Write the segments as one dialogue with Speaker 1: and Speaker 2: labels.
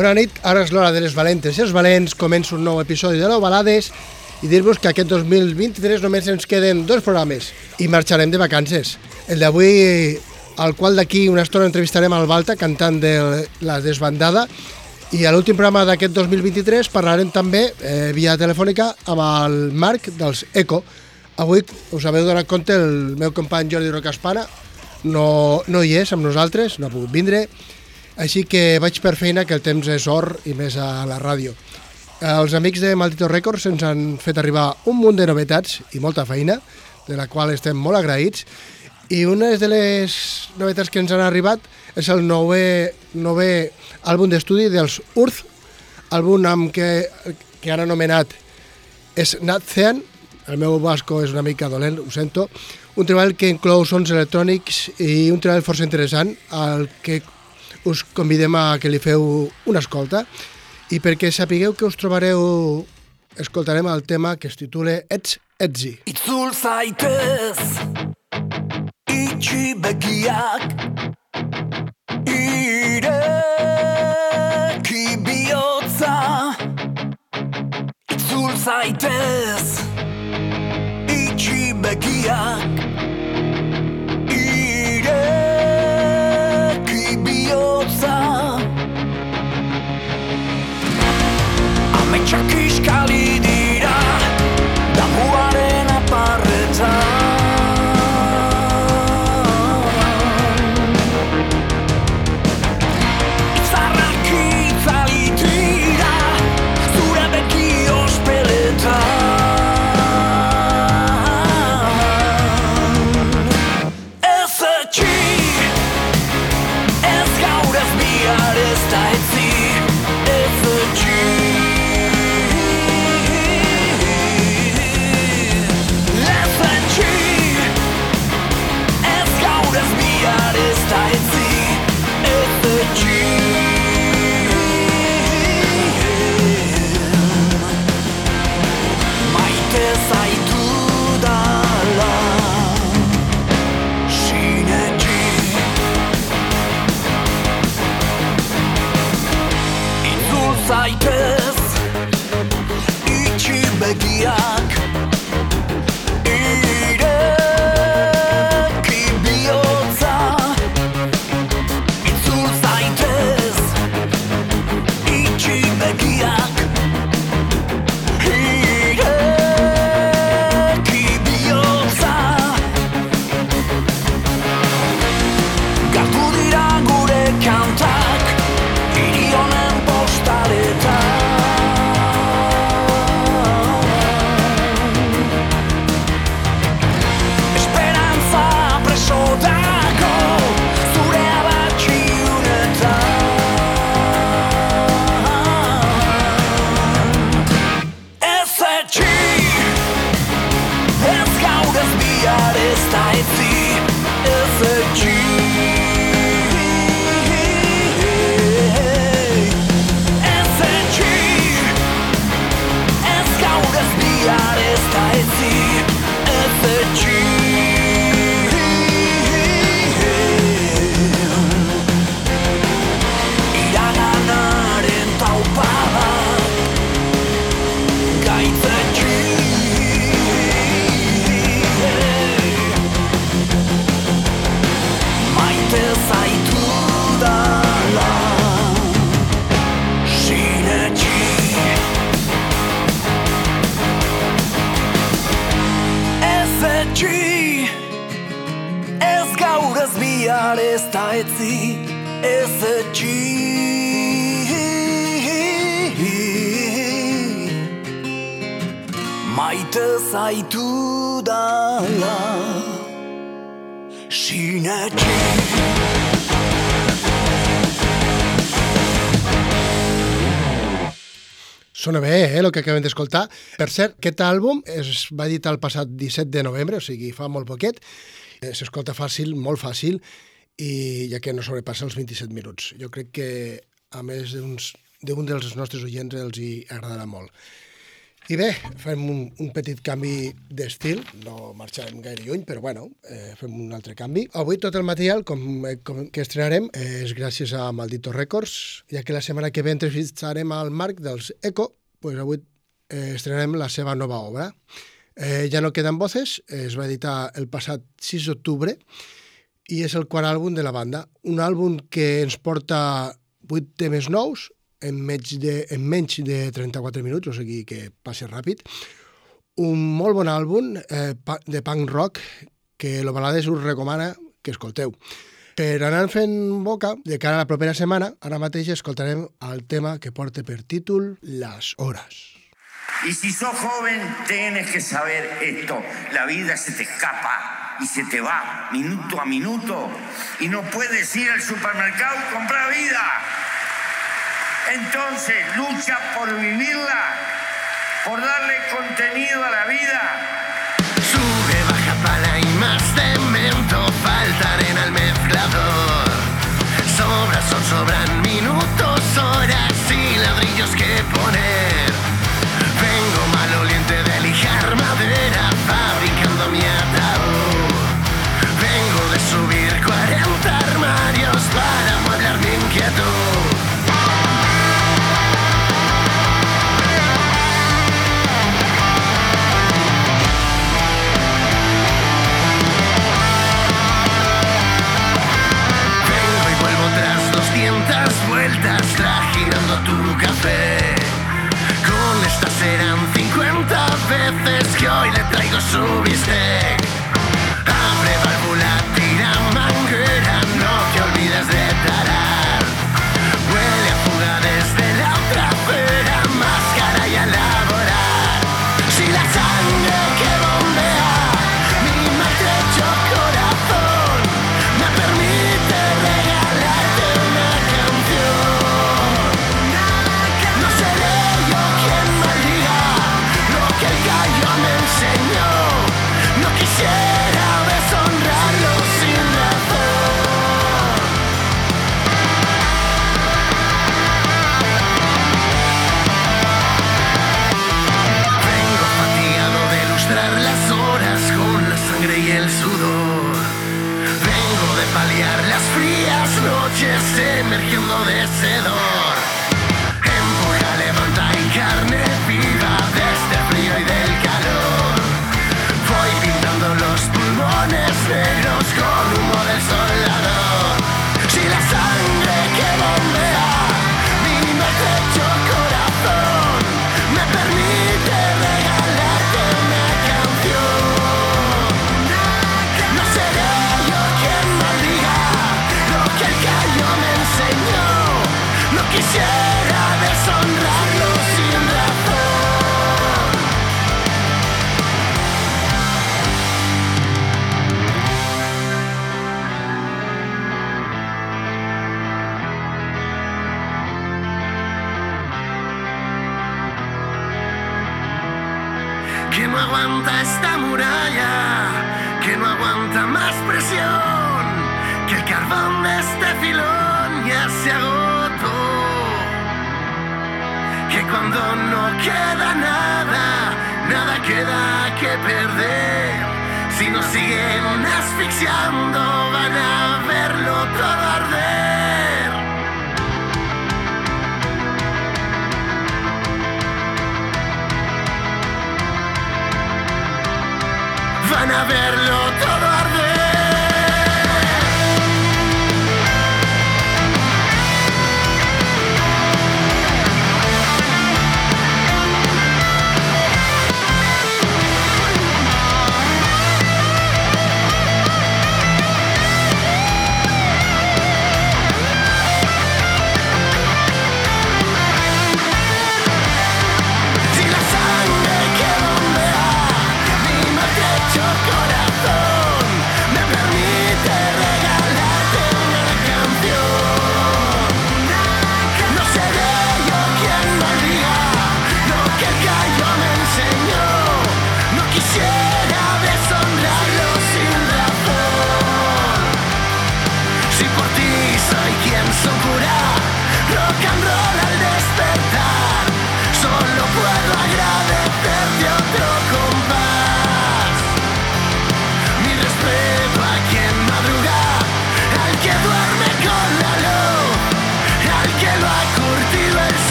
Speaker 1: Bona nit, ara és l'hora de les valentes i els valents. Comença un nou episodi de Nou Balades i dir-vos que aquest 2023 només ens queden dos programes i marxarem de vacances. El d'avui, al qual d'aquí una estona entrevistarem al Balta, cantant de La Desbandada, i a l'últim programa d'aquest 2023 parlarem també, eh, via telefònica, amb el Marc dels ECO. Avui, us haveu donat compte, el meu company Jordi Rocaspana no, no hi és amb nosaltres, no ha pogut vindre, així que vaig per feina, que el temps és or i més a la ràdio. Els amics de Maldito Records ens han fet arribar un munt de novetats i molta feina, de la qual estem molt agraïts, i una de les novetats que ens han arribat és el nou, nou àlbum d'estudi dels Urth, àlbum amb que, que han anomenat és Natzean, el meu basco és una mica dolent, ho sento, un treball que inclou sons electrònics i un treball força interessant, al que us convidem a que li feu una escolta i perquè sapigueu que us trobareu escoltarem el tema que es titula Ets Etzi.
Speaker 2: Itzul zaitez Itxi begiak Ireki bihotza Itzul zaitez Itxi begiak
Speaker 1: eh, el que acabem d'escoltar. Per cert, aquest àlbum es va editar el passat 17 de novembre, o sigui, fa molt poquet. Eh, S'escolta fàcil, molt fàcil, i ja que no sobrepassa els 27 minuts. Jo crec que, a més d'un dels nostres oients, els hi agradarà molt. I bé, fem un, un petit canvi d'estil, no marxarem gaire lluny, però bueno, eh, fem un altre canvi. Avui tot el material com, eh, com que estrenarem és gràcies a Maldito Records, ja que la setmana que ve entrevistarem al Marc dels Eco, pues avui eh, estrenarem la seva nova obra. Eh, ja no queden voces, eh, es va editar el passat 6 d'octubre i és el quart àlbum de la banda. Un àlbum que ens porta 8 temes nous, en menys de, en menys de 34 minuts, o sigui que passa ràpid. Un molt bon àlbum eh, de punk rock que l'Ovalades us recomana que escolteu. Per anar fent boca, de cara a la propera setmana, ara mateix escoltarem el tema que porta per títol Las Horas.
Speaker 3: Y si sos joven, tienes que saber esto. La vida se te escapa y se te va minuto a minuto. Y no puedes ir al supermercado y comprar vida. Entonces, lucha por vivirla, por darle contenido a la vida.
Speaker 4: Hoy queda que perder, si nos siguen asfixiando van a verlo todo arder. van a verlo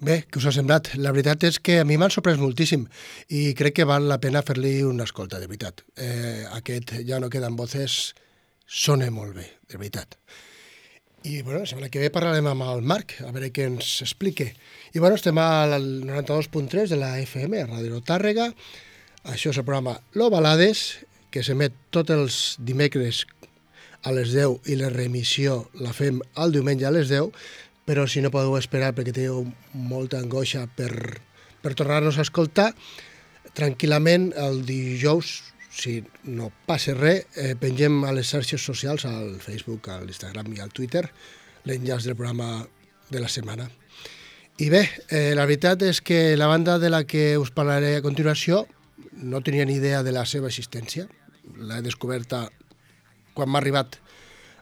Speaker 1: Bé, què us ha semblat? La veritat és que a mi m'han sorprès moltíssim i crec que val la pena fer-li una escolta, de veritat. Eh, aquest Ja no queden voces sona molt bé, de veritat. I bueno, la setmana que ve parlarem amb el Marc, a veure què ens explique. I bueno, estem al 92.3 de la FM, a Ràdio Tàrrega. Això és el programa Lo Balades, que s'emet tots els dimecres a les 10 i la remissió la fem el diumenge a les 10 però si no podeu esperar perquè teniu molta angoixa per, per tornar-nos a escoltar, tranquil·lament el dijous, si no passa res, eh, pengem a les xarxes socials, al Facebook, a l'Instagram i al Twitter, l'enllaç del programa de la setmana. I bé, eh, la veritat és que la banda de la que us parlaré a continuació no tenia ni idea de la seva existència. L'he descoberta quan m'ha arribat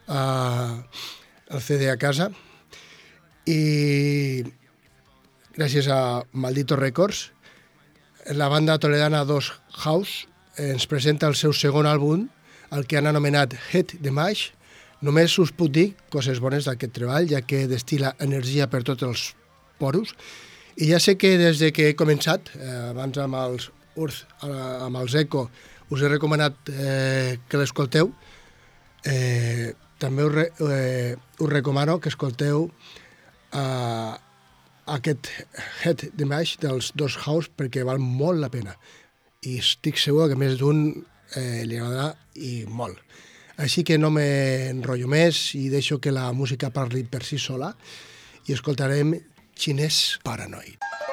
Speaker 1: eh, el CD a casa, i gràcies a Maldito Records, la banda toledana Dos House ens presenta el seu segon àlbum, el que han anomenat Head de Maix. Només us puc dir coses bones d'aquest treball, ja que destila energia per tots els poros. I ja sé que des de que he començat, eh, abans amb els Urth, eh, amb els Eco, us he recomanat eh, que l'escolteu. Eh, també us, re, eh, us recomano que escolteu uh, aquest head de maix dels dos house perquè val molt la pena i estic segur que més d'un eh, li agradarà i molt. Així que no m'enrotllo més i deixo que la música parli per si sola i escoltarem Xinès Paranoid.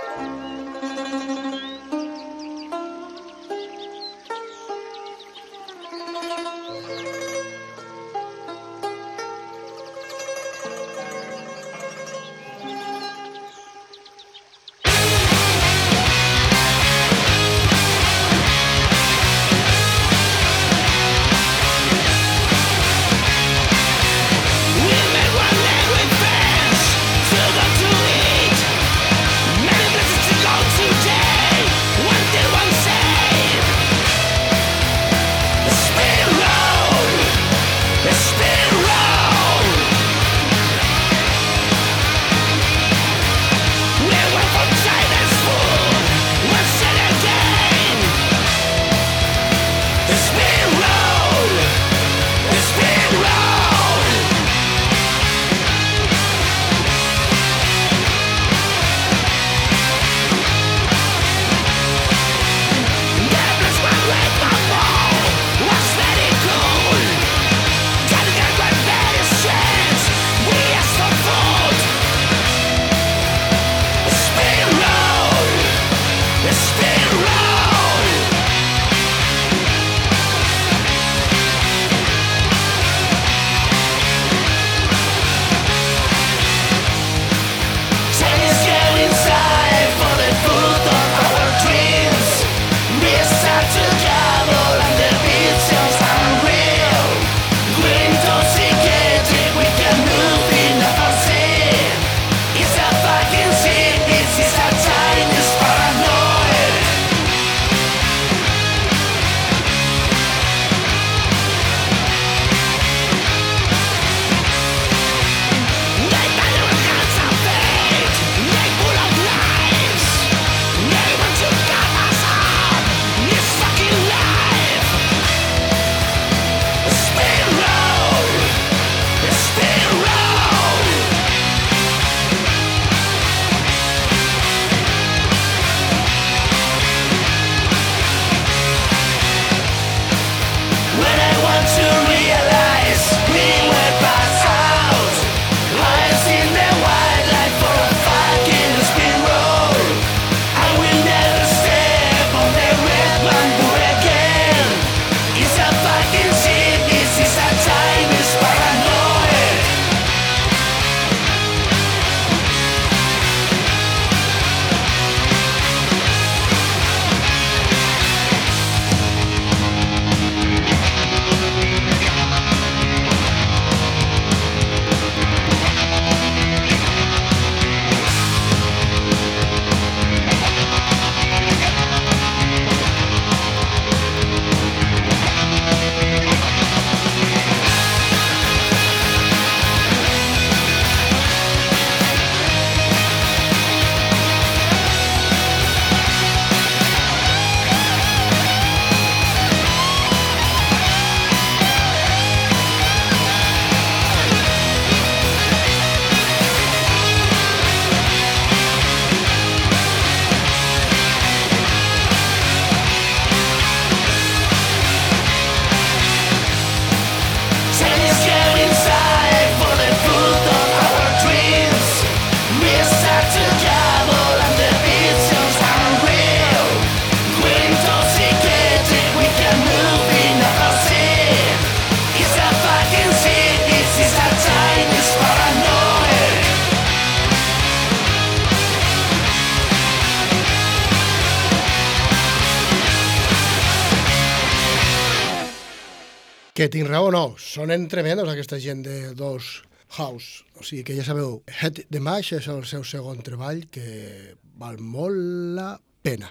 Speaker 1: Que tinc raó, no. Sonen tremendos aquesta gent de dos House. O sigui que ja sabeu, Head the Mash és el seu segon treball que val molt la pena.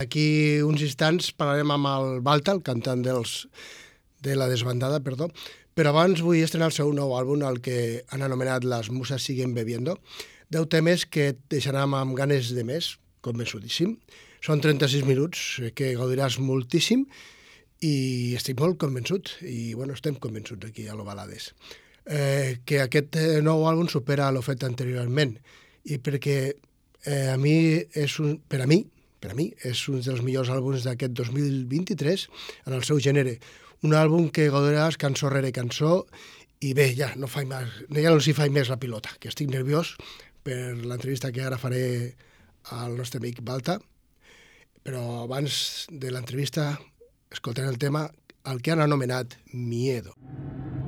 Speaker 1: Aquí uns instants parlarem amb el Balta, el cantant dels, de la desbandada, perdó, però abans vull estrenar el seu nou àlbum, el que han anomenat Les muses siguen bebiendo. Deu temes que et deixaran amb ganes de més, convençudíssim. Són 36 minuts eh, que gaudiràs moltíssim i estic molt convençut, i bueno, estem convençuts aquí a l'Ovalades, eh, que aquest eh, nou àlbum supera l'ho fet anteriorment, i perquè eh, a mi és un, per a mi, per a mi, és un dels millors àlbums d'aquest 2023 en el seu gènere. Un àlbum que godaràs cançó rere cançó i bé, ja no, faig més, ja no s'hi faig més la pilota, que estic nerviós per l'entrevista que ara faré al nostre amic Balta, però abans de l'entrevista Escoltem el tema, el que han anomenat Miedo.
Speaker 5: Miedo.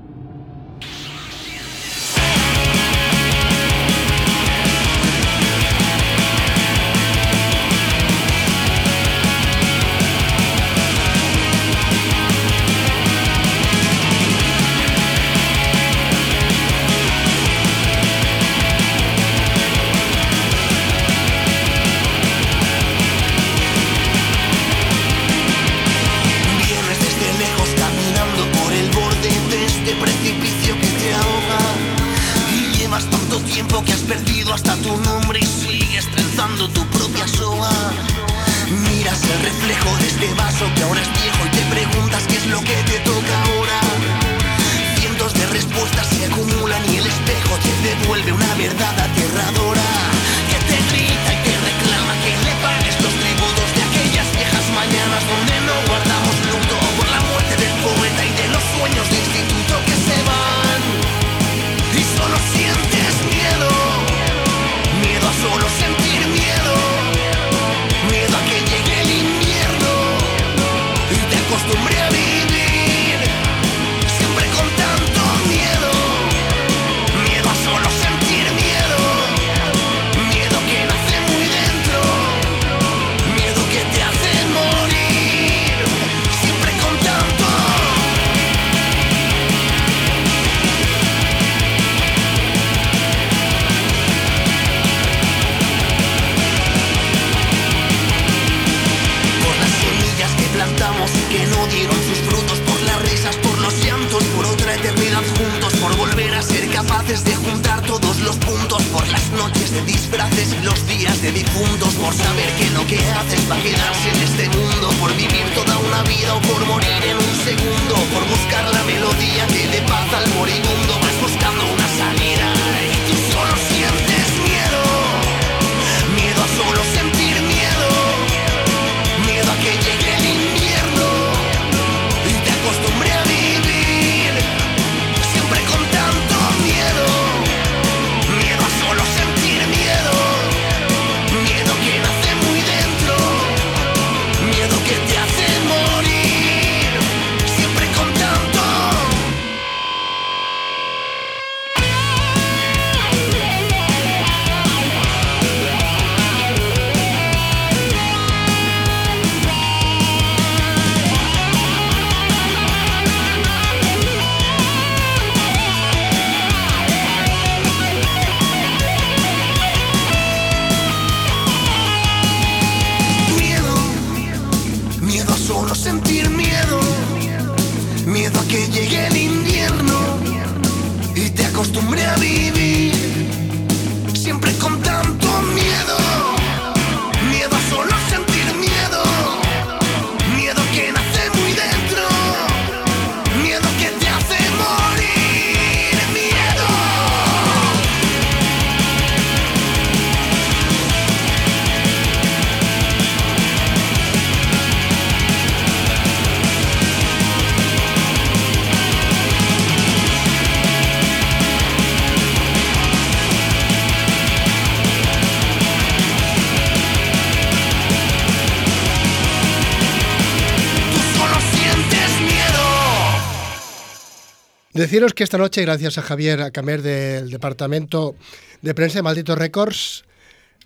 Speaker 1: Deciros que esta noche, gracias a Javier Acamer del Departamento de Prensa de Malditos Records,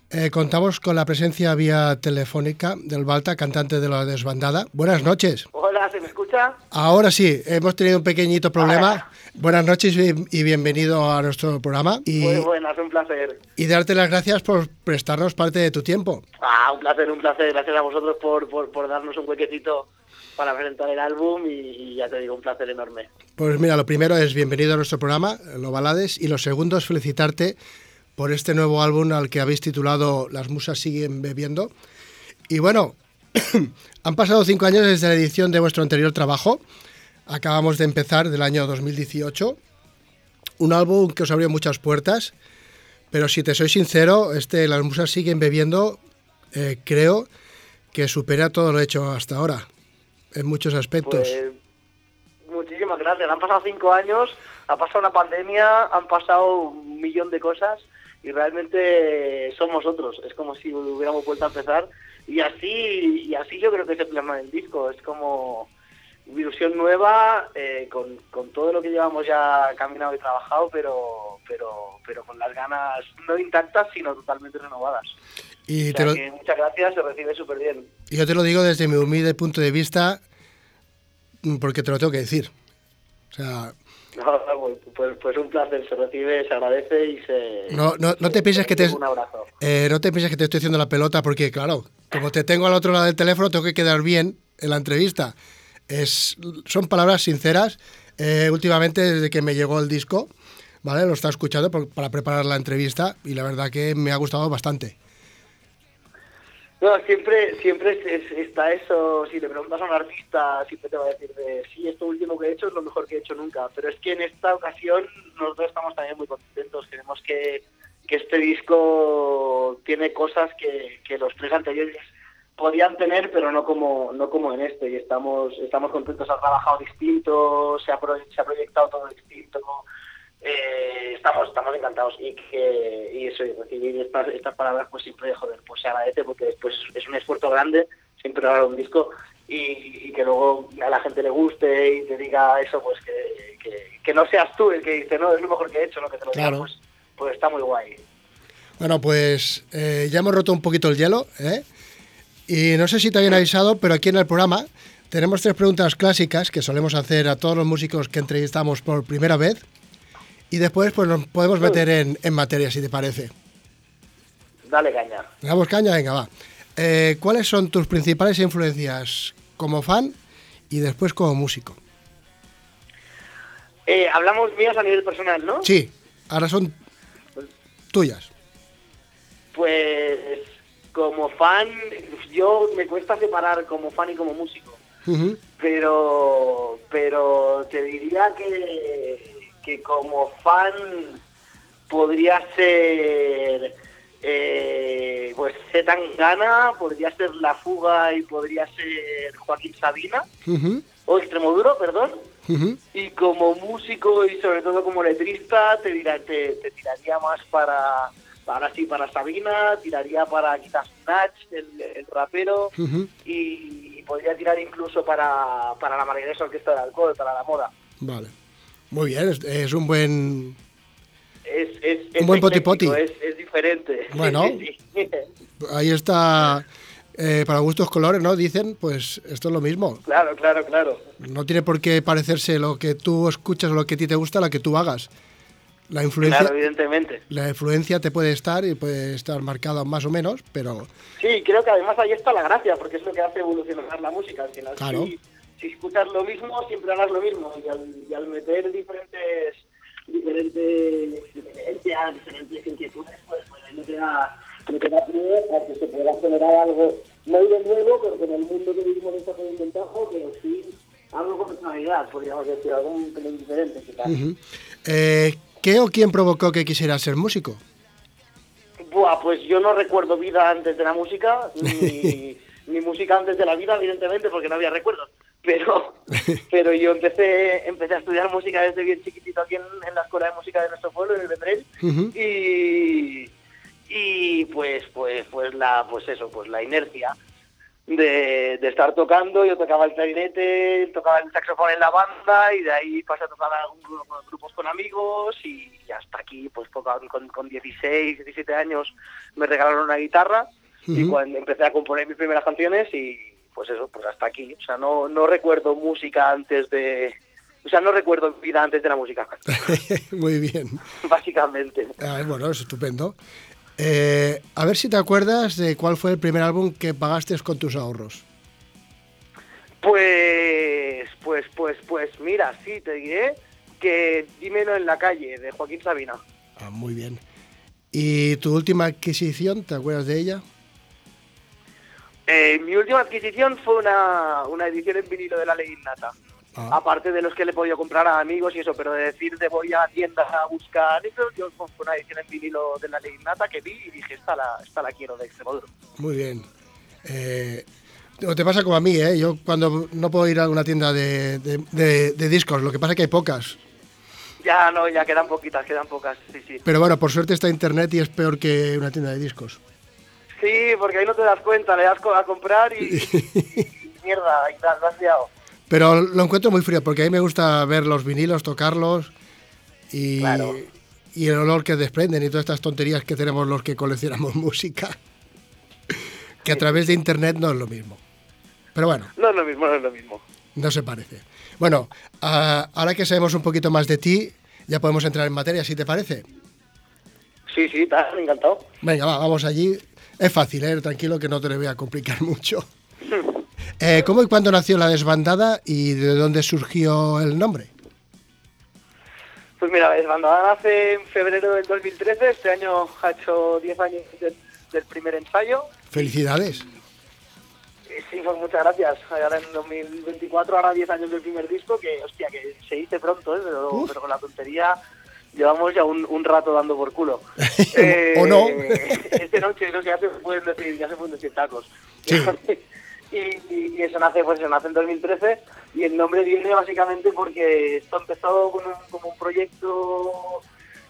Speaker 1: eh, contamos con la presencia vía telefónica del Balta, cantante de la desbandada. Buenas noches.
Speaker 6: Hola, ¿se me escucha?
Speaker 1: Ahora sí, hemos tenido un pequeñito problema. Hola. Buenas noches y bienvenido a nuestro programa. Y,
Speaker 6: Muy buenas, un placer.
Speaker 1: Y darte las gracias por prestarnos parte de tu tiempo.
Speaker 6: Ah, un placer, un placer. Gracias a vosotros por, por, por darnos un huequecito para presentar el álbum y, ya te digo, un placer enorme.
Speaker 1: Pues mira, lo primero es bienvenido a nuestro programa, Lo Balades, y lo segundo es felicitarte por este nuevo álbum al que habéis titulado Las musas siguen bebiendo. Y bueno, han pasado cinco años desde la edición de vuestro anterior trabajo. Acabamos de empezar del año 2018. Un álbum que os abrió muchas puertas, pero si te soy sincero, este Las musas siguen bebiendo, eh, creo que supera todo lo hecho hasta ahora, en muchos aspectos.
Speaker 6: Pues muchísimas gracias. Han pasado cinco años, ha pasado una pandemia, han pasado un millón de cosas y realmente somos otros. Es como si hubiéramos vuelto a empezar y así y así yo creo que es el plasma del disco. Es como ilusión nueva eh, con, con todo lo que llevamos ya caminado y trabajado, pero pero pero con las ganas no intactas sino totalmente renovadas.
Speaker 1: Y
Speaker 6: O
Speaker 1: te
Speaker 6: sea
Speaker 1: lo,
Speaker 6: que muchas gracias, se recibe súper bien.
Speaker 1: Y Yo te lo digo desde mi humilde punto de vista, mm, porque te lo tengo que decir. O sea,
Speaker 6: No, no, pues, pues un placer, se recibe, se agradece y se...
Speaker 1: no, no, no te pienses que te,
Speaker 6: Un abrazo.
Speaker 1: eh, no te pienses que te estoy haciendo la pelota, porque claro, como te tengo al otro lado del teléfono, tengo que quedar bien en la entrevista. Es, son palabras sinceras. Eh, últimamente, desde que me llegó el disco, ¿vale? Lo estaba escuchando por- para preparar la entrevista y la verdad que me ha gustado bastante.
Speaker 6: No, siempre, siempre es- es- está eso, si le preguntas a un artista, siempre te va a decir de, sí, esto último que he hecho es lo mejor que he hecho nunca, pero es que en esta ocasión nosotros estamos también muy contentos, creemos que, que este disco tiene cosas que, que los tres anteriores podían tener, pero no como no como en este, y estamos estamos contentos, ha trabajado distinto, se ha, pro- se ha proyectado todo distinto, eh, estamos estamos encantados y que y eso y recibir estas estas palabras pues siempre joder pues se agradece porque después es un esfuerzo grande siempre grabar un disco y, y que luego a la gente le guste y te diga eso pues que, que, que no seas tú el que dice no es lo mejor que he hecho lo que te lo diga,
Speaker 1: Claro.
Speaker 6: pues pues está muy guay
Speaker 1: Bueno, pues eh, ya hemos roto un poquito el hielo, ¿eh? Y no sé si te habían avisado, pero aquí en el programa tenemos tres preguntas clásicas que solemos hacer a todos los músicos que entrevistamos por primera vez. Y después pues nos podemos meter en, en materia, si te parece.
Speaker 6: dale caña
Speaker 1: ¿Le damos caña? Venga, va. Eh, ¿Cuáles son tus principales influencias como fan y después como músico?
Speaker 6: eh, hablamos míos a nivel personal no
Speaker 1: Sí, ahora son tuyas.
Speaker 6: Pues como fan, yo me cuesta separar como fan y como músico, pero pero te diría que, que como fan podría ser eh, pues Z Tangana, podría ser La Fuga y podría ser Joaquín Sabina, o Extremoduro, perdón. Y como músico y sobre todo como letrista, te, dirá- te, te tiraría más para, para sí, para Sabina, tiraría para quizás Nach, el, el rapero, y podría tirar incluso para, para la Margaresa Orquesta de Alcohol, para la moda.
Speaker 1: Vale. Muy bien, es, es un buen...
Speaker 6: Es, es,
Speaker 1: Un buen
Speaker 6: ecléctico,
Speaker 1: poti-poti.
Speaker 6: Es, diferente.
Speaker 1: Bueno. Ahí está, eh, para gustos colores, ¿no? Dicen, pues esto es lo mismo.
Speaker 6: Claro, claro, claro.
Speaker 1: No tiene por qué parecerse lo que tú escuchas o lo que a ti te gusta a lo que tú hagas. La influencia,
Speaker 6: Claro, evidentemente.
Speaker 1: la influencia te puede estar y puede estar marcada más o menos, pero
Speaker 6: Sí, creo que además ahí está la gracia, porque es lo que hace evolucionar la música. Al final,
Speaker 1: Claro.
Speaker 6: si, si escuchas lo mismo, siempre harás lo mismo. Y al, y al meter diferentes diferentes diferencias, diferentes inquietudes, pues, pues ahí no te da, no te da pie a que se pueda generar algo no de nuevo, pero que en el mundo que vivimos está con ventajo, pero sí algo con personalidad, podríamos decir, algo un pelín diferente quizás.
Speaker 1: Eh, ¿qué o quién provocó que quisieras ser músico?
Speaker 6: Buah, pues yo no recuerdo vida antes de la música, ni, ni música antes de la vida, evidentemente, porque no había recuerdos. Pero, pero yo empecé, empecé a estudiar música desde bien chiquitito aquí en, en la escuela de música de nuestro pueblo, en el Vendrell, y, y pues, pues, pues la, pues eso, pues la inercia de, de estar tocando, yo tocaba el clarinete, tocaba el saxofón en la banda y de ahí pasé a tocar grupos con amigos y hasta aquí, pues poco- con, con 16, 17 años me regalaron una guitarra y cuando empecé a componer mis primeras canciones y, pues eso, pues hasta aquí. O sea, no, no recuerdo música antes de... O sea, no recuerdo vida antes de la música,
Speaker 1: Muy bien.
Speaker 6: básicamente.
Speaker 1: Ah, bueno, es estupendo. Eh, a ver si te acuerdas de cuál fue el primer álbum que pagaste con tus ahorros.
Speaker 6: Pues, pues, pues, pues, mira, sí, te diré que Dímelo en la calle, de Joaquín Sabina.
Speaker 1: Ah, muy bien. ¿Y tu última adquisición, te acuerdas de ella?
Speaker 6: Eh, mi última adquisición fue una, una edición en vinilo de la ley innata.
Speaker 1: Ah.
Speaker 6: Aparte de los que le he podido comprar a amigos y eso, pero de decir de voy a tiendas a buscar eso, yo fue una edición en vinilo de la ley innata que vi y dije, esta la, esta la quiero de Extremoduro.
Speaker 1: Muy bien. Eh, o te pasa como a mí, ¿eh? Yo cuando no puedo ir a una tienda de, de- de- de discos, lo que pasa es que hay pocas.
Speaker 6: Ya no, ya quedan poquitas, quedan pocas, sí, sí.
Speaker 1: Pero bueno, por suerte está internet y es peor que una tienda de discos.
Speaker 6: Sí, porque ahí no te das cuenta, le das a comprar y, y mierda, y te has liado.
Speaker 1: Pero lo encuentro muy frío porque a mí me gusta ver los vinilos, tocarlos y,
Speaker 6: Claro.
Speaker 1: y el olor que desprenden y todas estas tonterías que tenemos los que coleccionamos música. Que a través de internet no es lo mismo. Pero bueno,
Speaker 6: No es lo mismo, no es lo mismo.
Speaker 1: no se parece. Bueno, ah, ahora que sabemos un poquito más de ti, ya podemos entrar en materia, si te parece.
Speaker 6: Sí, sí, está encantado.
Speaker 1: Venga, va, vamos allí. Es fácil, ¿eh? tranquilo que no te lo voy a complicar mucho. Eh, ¿Cómo y cuándo nació la desbandada y de dónde surgió el nombre?
Speaker 6: Pues mira, Desbandada nace en febrero del 2013, este año ha hecho 10 años del, del primer ensayo.
Speaker 1: Felicidades.
Speaker 6: Y sí, pues muchas gracias. Ahora en 2024 hará 10 años del primer disco, que hostia, que se dice pronto, ¿eh? pero,
Speaker 1: Uf.
Speaker 6: pero con la tontería llevamos ya un, un rato dando por culo.
Speaker 1: O no.
Speaker 6: Este noche, no sé, ya se pueden decir, ya se pueden decir tacos.
Speaker 1: Sí.
Speaker 6: y, y- y eso nace, pues eso nace en 2013 y el nombre viene básicamente porque esto empezó con un, como un proyecto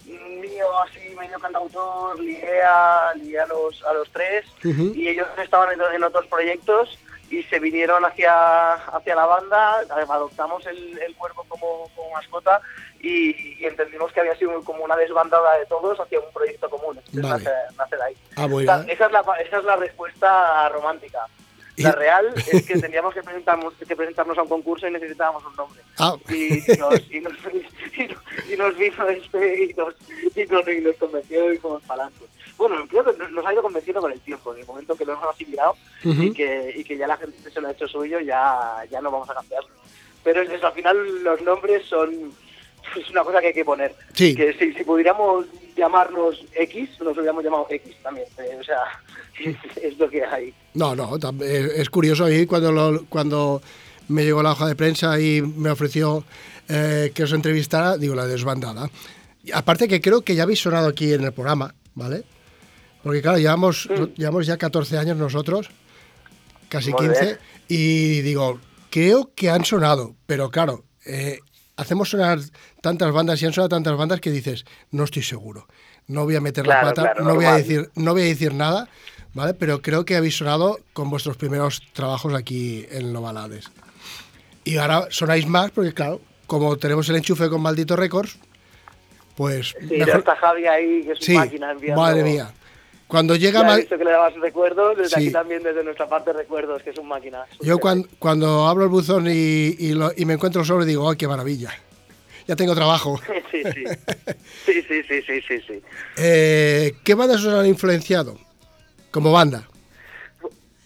Speaker 6: mío así medio cantautor, ligué a, ligué a los, a los tres y ellos estaban en, en otros proyectos y se vinieron hacia, hacia la banda, adoptamos el, el cuervo como, como mascota y, y entendimos que había sido como una desbandada de todos hacia un proyecto común. Entonces
Speaker 1: Vale.
Speaker 6: nace, nace de ahí.
Speaker 1: Ah,
Speaker 6: Esa- es la, esa es la respuesta romántica. La real es que teníamos que presentarnos, que presentarnos a un concurso y necesitábamos un nombre.
Speaker 1: Ah.
Speaker 6: Y, y, nos, y nos- y nos vino este y nos, y nos, y nos convenció y fuimos para adelante. Bueno, creo que nos- ha ido convenciendo con el tiempo, en el momento que lo hemos asimilado
Speaker 1: Ujú.
Speaker 6: y, que, y que ya la gente se lo ha hecho suyo, ya, ya no vamos a cambiarlo. Pero es eso, al final los nombres son es una cosa que hay que poner.
Speaker 1: Sí.
Speaker 6: Que si, si pudiéramos llamarnos X, nos hubiéramos llamado X también. eh, o sea, es lo que hay.
Speaker 1: No, no, eh, es curioso ahí cuando, lo- cuando me llegó la hoja de prensa y me ofreció eh, que os entrevistara, digo, la desbandada. Y aparte que creo que ya habéis sonado aquí en el programa, ¿vale? Porque claro, llevamos, llevamos ya 14 años nosotros, casi
Speaker 6: Muy
Speaker 1: 15,
Speaker 6: bien.
Speaker 1: y digo, creo que han sonado, pero claro, eh, hacemos sonar tantas bandas y han sonado tantas bandas que dices, no estoy seguro, no voy a meter la pata,
Speaker 6: claro,
Speaker 1: no voy a decir, no voy a decir nada, ¿vale? Pero creo que habéis sonado con vuestros primeros trabajos aquí en Novalades. Y ahora sonáis más porque, claro, como tenemos el enchufe con Maldito Records, pues
Speaker 6: Sí, ya está Javi ahí, que es
Speaker 1: Sí,
Speaker 6: máquina enviando.
Speaker 1: madre mía. Cuando llega
Speaker 6: Ya he visto que le dabas recuerdos, desde
Speaker 1: Sí.
Speaker 6: aquí también, desde nuestra parte, recuerdos, que es un máquina.
Speaker 1: Yo cuando, cuando abro el buzón y, y lo- y me encuentro sobre digo, ¡ay, qué maravilla! Ya tengo trabajo.
Speaker 6: Sí, sí. Sí, sí, sí, sí, sí, sí.
Speaker 1: Eh, ¿Qué bandas os han influenciado como banda?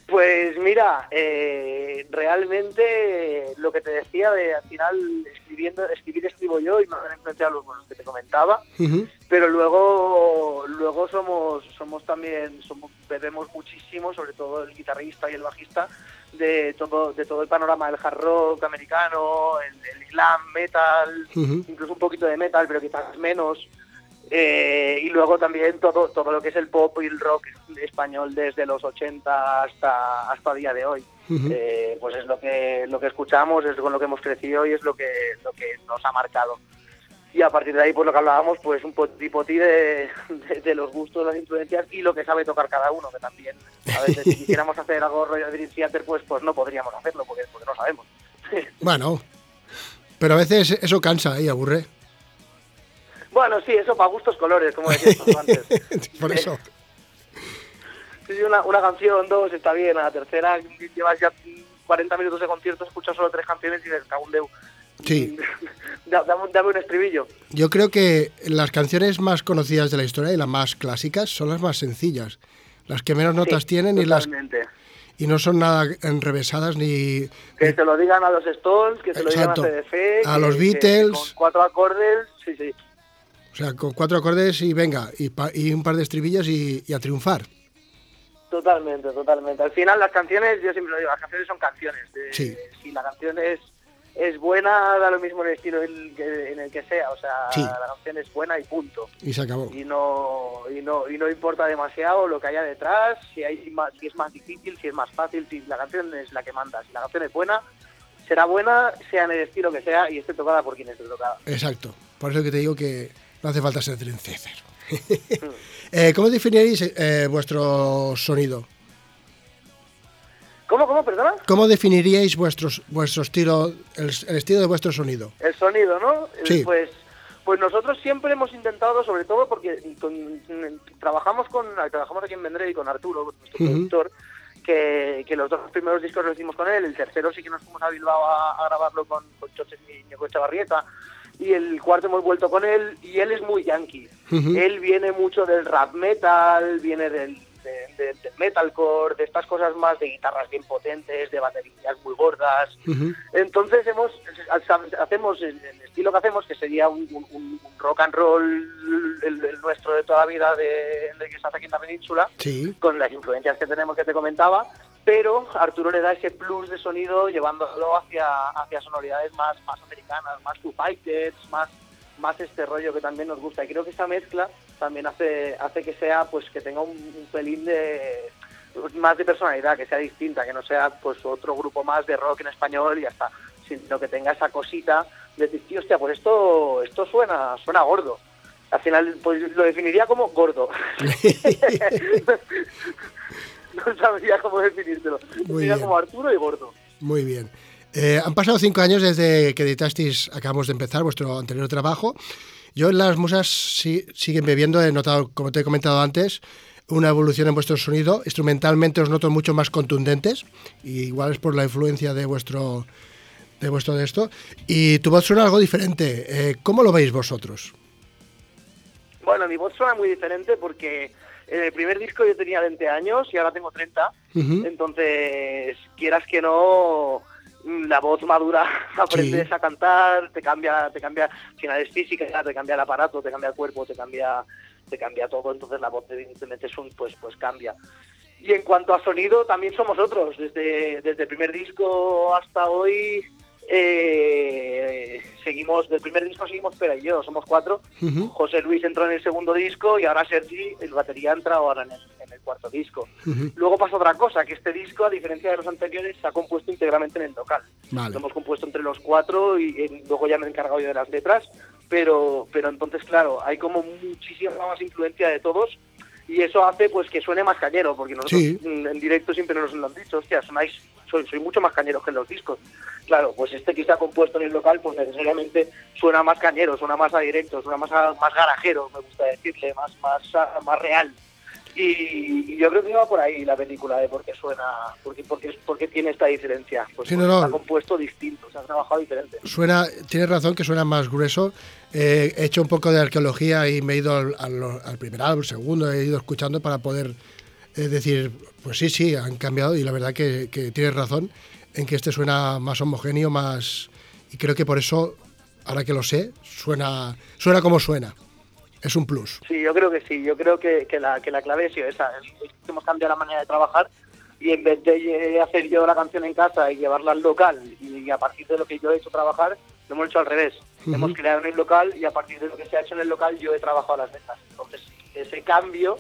Speaker 6: Pues mira, eh, realmente lo que te decía de al final escribiendo, escribir escribo yo y me han influenciado los buenos que te comentaba, pero luego luego somos somos también somos bebemos muchísimo, sobre todo el guitarrista y el bajista de todo de todo el panorama del hard rock americano, el, el slam, metal, incluso un poquito de metal, pero quizás menos. Eh, y luego también todo todo lo que es el pop y el rock español desde los 80 hasta hasta día de hoy. Eh, pues es lo que lo que escuchamos, es con lo que hemos crecido y es lo que lo que nos ha marcado. Y a partir de ahí, pues lo que hablábamos, pues un poti poti de, de, de los gustos, las influencias y lo que sabe tocar cada uno, que también a veces si quisiéramos hacer algo rollo de Theater, pues, pues no podríamos hacerlo porque, porque no sabemos.
Speaker 1: Bueno, pero a veces eso cansa y aburre.
Speaker 6: Bueno, sí, eso para gustos colores, como decías antes.
Speaker 1: Por eso.
Speaker 6: Sí, una, una canción, dos, está bien. A la tercera llevas ya 40 minutos de concierto, escuchas solo tres canciones y dices, en Déu.
Speaker 1: Sí.
Speaker 6: Da- dame, un- dame un estribillo.
Speaker 1: Yo creo que las canciones más conocidas de la historia y las más clásicas son las más sencillas. Las que menos notas
Speaker 6: Sí,
Speaker 1: tienen y, las, y no son nada enrevesadas ni...
Speaker 6: Que se lo digan a los Stones, que se lo digan a
Speaker 1: Exacto.
Speaker 6: CDF.
Speaker 1: A
Speaker 6: que-
Speaker 1: los
Speaker 6: que
Speaker 1: Beatles.
Speaker 6: con cuatro acordes, sí, sí.
Speaker 1: O sea, con cuatro acordes y venga, y, pa- y un par de estribillos y, y a triunfar.
Speaker 6: Totalmente, totalmente. Al final las canciones, yo siempre lo digo, las canciones son canciones.
Speaker 1: Sí.
Speaker 6: Si la canción es, es buena, da lo mismo en el estilo en, el que sea. O sea,
Speaker 1: Sí.
Speaker 6: la canción es buena y punto.
Speaker 1: Y se acabó.
Speaker 6: Y no, y no, y no importa demasiado lo que haya detrás, si hay si es más difícil, si es más fácil, si la canción es la que manda. Si la canción es buena, será buena, sea en el estilo que sea y esté tocada por quien esté tocada.
Speaker 1: Exacto. Por eso que te digo que no hace falta ser trendsetter. Eh, ¿Cómo definiríais eh, vuestro sonido?
Speaker 6: ¿Cómo, cómo, perdona?
Speaker 1: ¿Cómo definiríais vuestros, vuestro estilo, el, el estilo de vuestro sonido?
Speaker 6: El sonido, ¿no? Eh,
Speaker 1: Sí.
Speaker 6: Pues, pues nosotros siempre hemos intentado, sobre todo porque con- trabajamos con trabajamos aquí en Vendrell y con Arturo, nuestro
Speaker 1: Ujú.
Speaker 6: productor, que, que los dos primeros discos los hicimos con él, el tercero sí que nos fuimos a Bilbao a, a grabarlo con, con Choches y Ñeco Echavarrieta, y el cuarto hemos vuelto con él, y él es muy yankee. Él viene mucho del rap metal, viene del, de- de- del metalcore, de estas cosas más de guitarras bien potentes, de baterías muy gordas, entonces hemos hacemos el, el estilo que hacemos, que sería un, un- un rock and roll, el, el nuestro de toda la vida de, de que se hace aquí en la península,
Speaker 1: Sí.
Speaker 6: con las influencias que tenemos que te comentaba, pero Arturo le da ese plus de sonido llevándolo hacia, hacia sonoridades más, más americanas, más Foo Fighters, más, más este rollo que también nos gusta. Y creo que esa mezcla también hace, hace que sea, pues que tenga un, un pelín de más de personalidad, que sea distinta, que no sea pues otro grupo más de rock en español y ya está, sino que tenga esa cosita de decir, "Tío, hostia, pues esto, esto suena, suena gordo. Al final, pues lo definiría como gordo. no sabría cómo definírtelo.
Speaker 1: Muy
Speaker 6: Sería
Speaker 1: bien.
Speaker 6: como Arturo y gordo.
Speaker 1: Muy bien. Eh, han pasado cinco años desde que editasteis, acabamos de empezar vuestro anterior trabajo. Yo en las musas sí- siguen bebiendo, he notado, como te he comentado antes, una evolución en vuestro sonido. Instrumentalmente os noto mucho más contundentes, y igual es por la influencia de vuestro de vuestro de esto. Y tu voz suena algo diferente. Eh, ¿Cómo lo veis vosotros?
Speaker 6: Bueno, mi voz suena muy diferente porque en el primer disco yo tenía 20 años y ahora tengo 30.
Speaker 1: Ujú.
Speaker 6: Entonces, quieras que no, la voz madura, aprendes
Speaker 1: Sí.
Speaker 6: a cantar, te cambia, te cambia, al final es física, te cambia el aparato, te cambia el cuerpo, te cambia, te cambia todo, entonces la voz evidentemente es un, pues, pues cambia. Y en cuanto a sonido, también somos otros. Desde, desde el primer disco hasta hoy, eh, seguimos, del primer disco seguimos Pera y yo, somos cuatro. José Luis entró en el segundo disco y ahora Sergi, el batería, ha entrado ahora en el, en el cuarto disco. Luego pasa otra cosa, que este disco, a diferencia de los anteriores, se ha compuesto íntegramente en el local.
Speaker 1: Vale.
Speaker 6: Lo hemos compuesto entre los cuatro y eh, luego ya me he encargado yo de las letras, pero, pero entonces, claro, hay como muchísima más influencia de todos y eso hace pues que suene más cañero, porque nosotros
Speaker 1: Sí.
Speaker 6: en directo siempre nos lo han dicho, hostia, sonáis, soy, soy mucho más cañeros que en los discos. Claro, pues este que está compuesto en el local, pues necesariamente suena más cañero, suena más a directo, suena más a- más garajero, me gusta decirle, más más a- más real. Y, y yo creo que va por ahí la película de por qué suena, porque porque porque tiene esta diferencia, pues
Speaker 1: Sí, no, no.
Speaker 6: está compuesto distinto, se ha trabajado diferente.
Speaker 1: Suena, tienes razón que suena más grueso. Eh, he hecho un poco de arqueología y me he ido al, al- al primer álbum, al segundo, he ido escuchando para poder eh, decir, pues sí, sí, han cambiado y la verdad que, que tienes razón en que este suena más homogéneo, más... Y creo que por eso, ahora que lo sé, suena, suena como suena. Es un plus.
Speaker 6: Sí, yo creo que sí, yo creo que, que la, que la clave sido esa, es que hemos cambiado la manera de trabajar y en vez de eh, hacer yo la canción en casa y llevarla al local y a partir de lo que yo he hecho trabajar, lo hemos hecho al revés.
Speaker 1: Ujú.
Speaker 6: Hemos creado en el local y a partir de lo que se ha hecho en el local yo he trabajado las letras. Entonces, ese cambio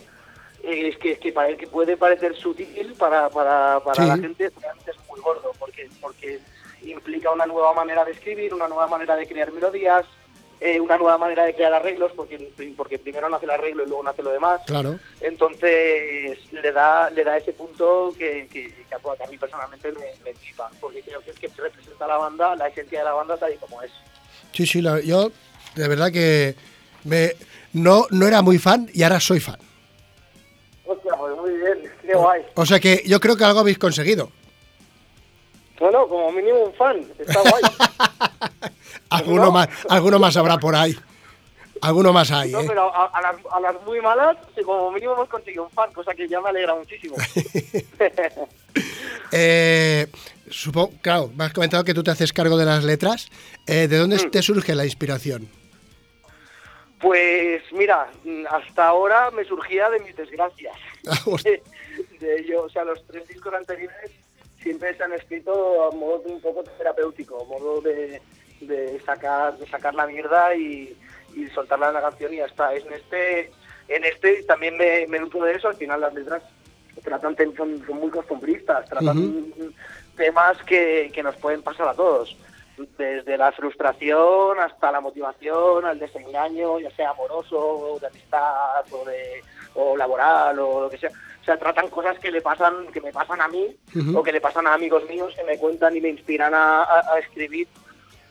Speaker 6: eh, es que, es que, pare- que puede parecer sutil para, para, para
Speaker 1: Sí.
Speaker 6: la gente, realmente es muy gordo porque, porque implica una nueva manera de escribir, una nueva manera de crear melodías, eh, una nueva manera de crear arreglos, porque, porque primero nace el arreglo y luego nace lo demás.
Speaker 1: Claro.
Speaker 6: Entonces le da le da ese punto que, que, que a, mí personalmente me, me flipa, porque creo que es que representa a la banda, la esencia de la banda tal y como es.
Speaker 1: Sí, sí, la- yo de verdad que me, no, no era muy fan y ahora soy fan.
Speaker 6: Pues muy bien. qué guay.
Speaker 1: O sea que yo creo que algo habéis conseguido.
Speaker 6: Bueno, como mínimo un fan, está guay.
Speaker 1: Alguno,
Speaker 6: ¿No?
Speaker 1: más, alguno más habrá por ahí. Alguno más hay,
Speaker 6: No,
Speaker 1: ¿eh?
Speaker 6: pero a, a las, a las muy malas, como mínimo hemos conseguido un fan, cosa que ya me alegra muchísimo.
Speaker 1: Eh, supongo, claro, me has comentado que tú te haces cargo de las letras. Eh, ¿De
Speaker 6: Mm.
Speaker 1: dónde te surge la inspiración?
Speaker 6: Pues mira, mm, hasta ahora me surgía de mis desgracias. De, de ello, o sea, los tres discos anteriores siempre se han escrito a modo un poco terapéutico, a modo de, de sacar de sacar la mierda y, y soltarla en la canción y ya está. En este en este también me, me nutro de eso, al final las letras tratan son, son muy costumbristas, tratan temas que, que nos pueden pasar a todos. Desde la frustración hasta la motivación, al desengaño, ya sea amoroso, de amistad o, de, o laboral o lo que sea. O sea, tratan cosas que le pasan, que me pasan a mí
Speaker 1: Ujú.
Speaker 6: o que le pasan a amigos míos que me cuentan y me inspiran a, a- a escribir.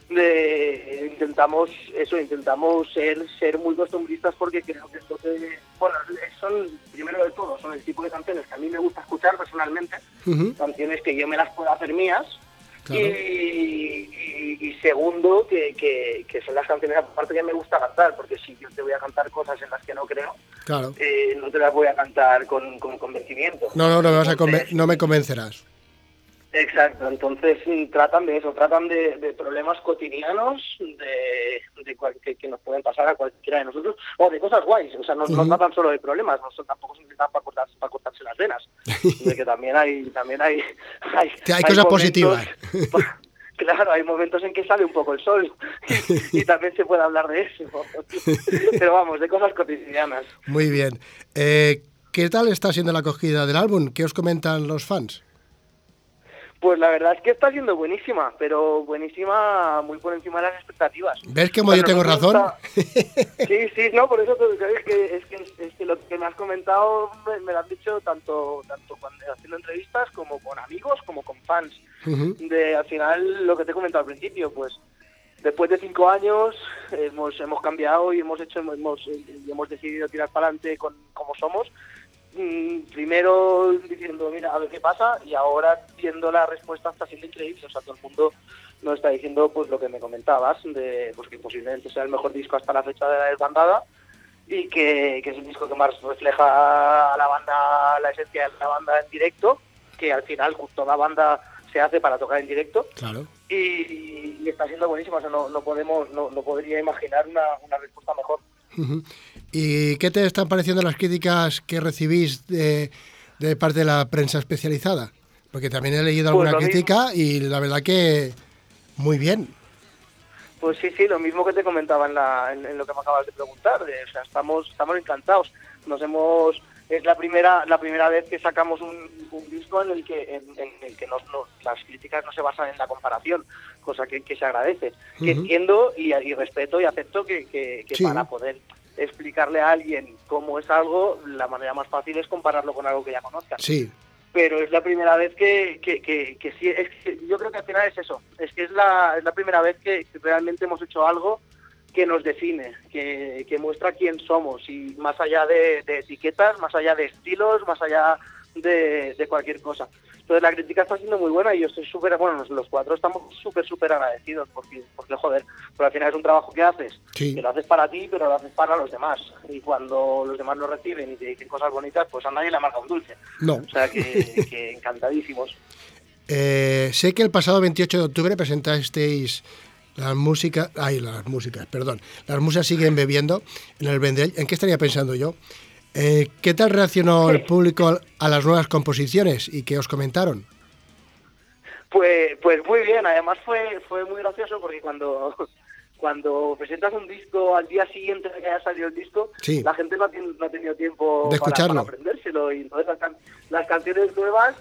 Speaker 6: De, intentamos eso, intentamos ser ser muy costumbristas porque creo que esto bueno, son primero de todo, son el tipo de canciones que a mí me gusta escuchar personalmente,
Speaker 1: Ujú,
Speaker 6: canciones que yo me las puedo hacer mías
Speaker 1: Claro.
Speaker 6: y, y- y segundo que, que, que son las canciones aparte que me gusta cantar porque si yo te voy a cantar cosas en las
Speaker 1: Claro.
Speaker 6: eh, no te las voy a cantar con, con convencimiento
Speaker 1: No, no, no me, vas a conven-
Speaker 6: Entonces,
Speaker 1: no me convencerás.
Speaker 6: Exacto, entonces sí, tratan de eso, tratan de, de problemas cotidianos de, de cual- que, que nos pueden pasar a cualquiera de nosotros, o de cosas guays, o sea, no, tratan solo de problemas, no son, tampoco se intentan para, cortar, para cortarse las venas, de que también hay, también hay, hay,
Speaker 1: Que hay cosas positivas.
Speaker 6: Claro, hay momentos en que sale un poco el sol y, y también se puede hablar de eso, pero vamos, de cosas cotidianas.
Speaker 1: Muy bien. Eh, ¿Qué tal está siendo la acogida del álbum? ¿Qué os comentan los fans?
Speaker 6: Pues la verdad es que está siendo buenísima, pero buenísima muy por encima de las expectativas.
Speaker 1: ¿Ves cómo
Speaker 6: O sea,
Speaker 1: yo tengo razón?
Speaker 6: está- Sí, sí, no, por eso te es que, es que, es que lo que me has comentado me, me lo han dicho tanto, tanto cuando haciendo entrevistas como con amigos, como con fans.
Speaker 1: Ujú,
Speaker 6: De, al final, lo que te he comentado al principio, pues después de cinco años hemos, hemos cambiado y hemos hecho hemos, hemos decidido tirar para adelante con como somos. Mm, Primero diciendo, mira, a ver qué pasa, y ahora viendo la respuesta está siendo increíble. O sea, todo el mundo nos está diciendo pues lo que me comentabas, de pues que posiblemente sea el mejor disco hasta la fecha de la desbandada y que, que es el disco que más refleja a la banda, la esencia de la banda en directo, que al final toda banda se hace para tocar en directo
Speaker 1: Claro.
Speaker 6: y, y está siendo buenísimo, o sea, no, no podemos, no, no podría imaginar una, una respuesta mejor.
Speaker 1: ¿Y qué te están pareciendo las críticas que recibís de, de parte de la prensa especializada? Porque también he leído
Speaker 6: Pues
Speaker 1: alguna crítica y la verdad que muy bien.
Speaker 6: Pues sí, sí, lo mismo que te comentaba en, la, en, en lo que me acabas de preguntar. de- o sea, estamos, estamos encantados. Nos hemos es la primera la primera vez que sacamos un, un disco en el que en, en el que nos- las críticas no se basan en la comparación, cosa que, que se agradece. Que entiendo y, y respeto y acepto que, que- que
Speaker 1: Sí.
Speaker 6: para poder explicarle a alguien cómo es algo, la manera más fácil es compararlo con algo que ya conozca
Speaker 1: Sí.
Speaker 6: pero es la primera vez que, que, que, que sí, es que yo creo que al final es eso, es que es la, es la primera vez que realmente hemos hecho algo que nos define, que, que muestra quién somos y más allá de, de etiquetas, más allá de estilos, más allá de, de cualquier cosa. Entonces la crítica está siendo muy buena y yo estoy súper, bueno, los, cuatro estamos súper, súper agradecidos porque, porque, joder, pero al final es un trabajo que haces,
Speaker 1: Sí.
Speaker 6: que lo haces para ti, pero lo haces para los demás. Y cuando los demás lo reciben y te dicen cosas bonitas, pues a nadie le amarga un dulce.
Speaker 1: No.
Speaker 6: O sea que, que encantadísimos.
Speaker 1: Eh, sé que el pasado 28 de octubre presentasteis las músicas, ay, las músicas, perdón, las musas siguen bebiendo en el Vendrell. ¿En qué estaría pensando yo? Eh, ¿Qué tal reaccionó el público a las nuevas composiciones y qué os comentaron?
Speaker 6: Pues, pues muy bien, además fue, fue muy gracioso porque cuando, cuando presentas un disco al día siguiente de que haya salido el disco,
Speaker 1: Sí.
Speaker 6: la gente no ha, tien- no ha tenido tiempo
Speaker 1: De
Speaker 6: para-
Speaker 1: escucharlo.
Speaker 6: para, aprendérselo y entonces las, can- las canciones nuevas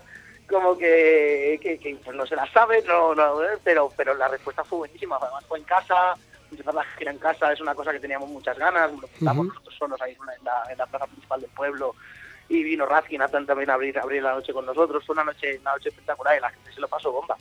Speaker 6: como que, que, que, pues no se las sabe, no, no, eh, pero, pero la respuesta fue buenísima, además fue en casa, empezar la gira en casa es una cosa que teníamos muchas ganas, estamos
Speaker 1: Ujú.
Speaker 6: nosotros solos ahí en la- en la, plaza principal del pueblo y vino Razkin a también a abrir, a abrir la noche con nosotros, fue una noche, una noche espectacular y la gente se lo pasó bomba.